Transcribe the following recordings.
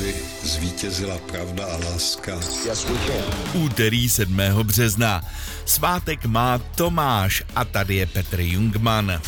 aby zvítězila pravda a láska. Úterý 7. března. Svátek má Tomáš a tady je Petr Jungman.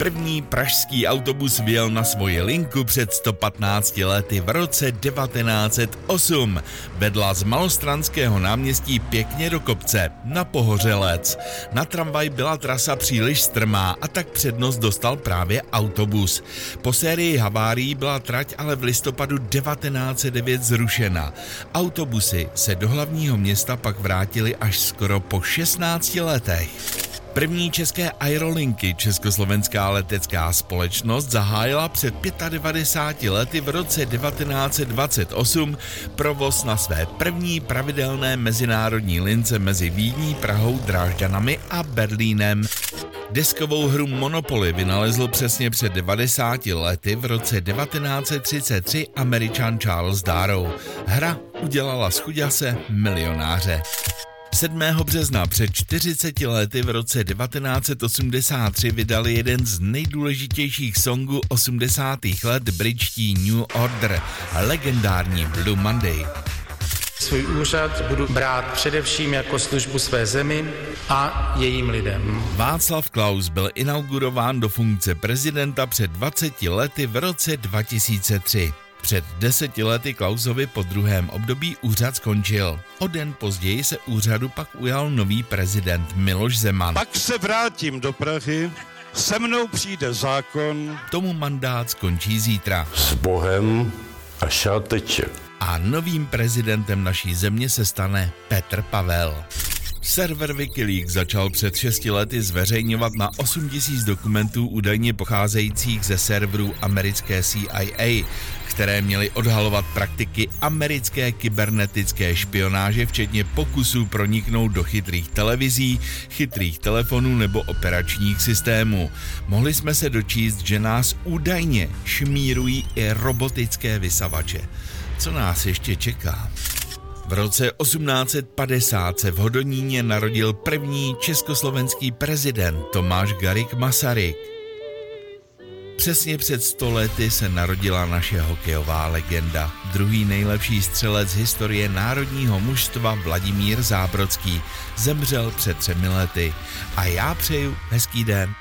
První pražský autobus vyjel na svoji linku před 115 lety v roce 1908. Vedla z Malostranského náměstí pěkně do kopce, na Pohořelec. Na tramvaj byla trasa příliš strmá a tak přednost dostal právě autobus. Po sérii havárií byla trať ale v listopadu 1909 zrušena. Autobusy se do hlavního města pak vrátily až skoro po 16 letech. První české aerolinky Československá letecká společnost zahájila před 95 lety v roce 1928 provoz na své první pravidelné mezinárodní lince mezi Vídní, Prahou, Drážďanami a Berlínem. Deskovou hru Monopoly vynalezl přesně před 90 lety v roce 1933 američan Charles Darrow. Hra udělala z chuďase milionáře. 7. března před 40 lety v roce 1983 vydali jeden z nejdůležitějších songů 80. let britští New Order, legendární Blue Monday. Svůj úřad budu brát především jako službu své zemi a jejím lidem. Václav Klaus byl inaugurován do funkce prezidenta před 20 lety v roce 2003. Před deseti lety Klausovi po druhém období úřad skončil. O den později se úřadu pak ujal nový prezident Miloš Zeman. Pak se vrátím do Prahy, se mnou přijde zákon. Tomu mandát skončí zítra. S Bohem a šáteče. A novým prezidentem naší země se stane Petr Pavel. Server Wikileaks začal před 6 lety zveřejňovat na 8000 dokumentů údajně pocházejících ze serverů americké CIA, které měly odhalovat praktiky americké kybernetické špionáže, včetně pokusů proniknout do chytrých televizí, chytrých telefonů nebo operačních systémů. Mohli jsme se dočíst, že nás údajně šmírují i robotické vysavače. Co nás ještě čeká? V roce 1850 se v Hodoníně narodil první československý prezident Tomáš Garik Masaryk. Přesně před sto lety se narodila naše hokejová legenda, druhý nejlepší střelec historie národního mužstva Vladimír Zábrodský. Zemřel před třemi lety. A já přeju hezký den.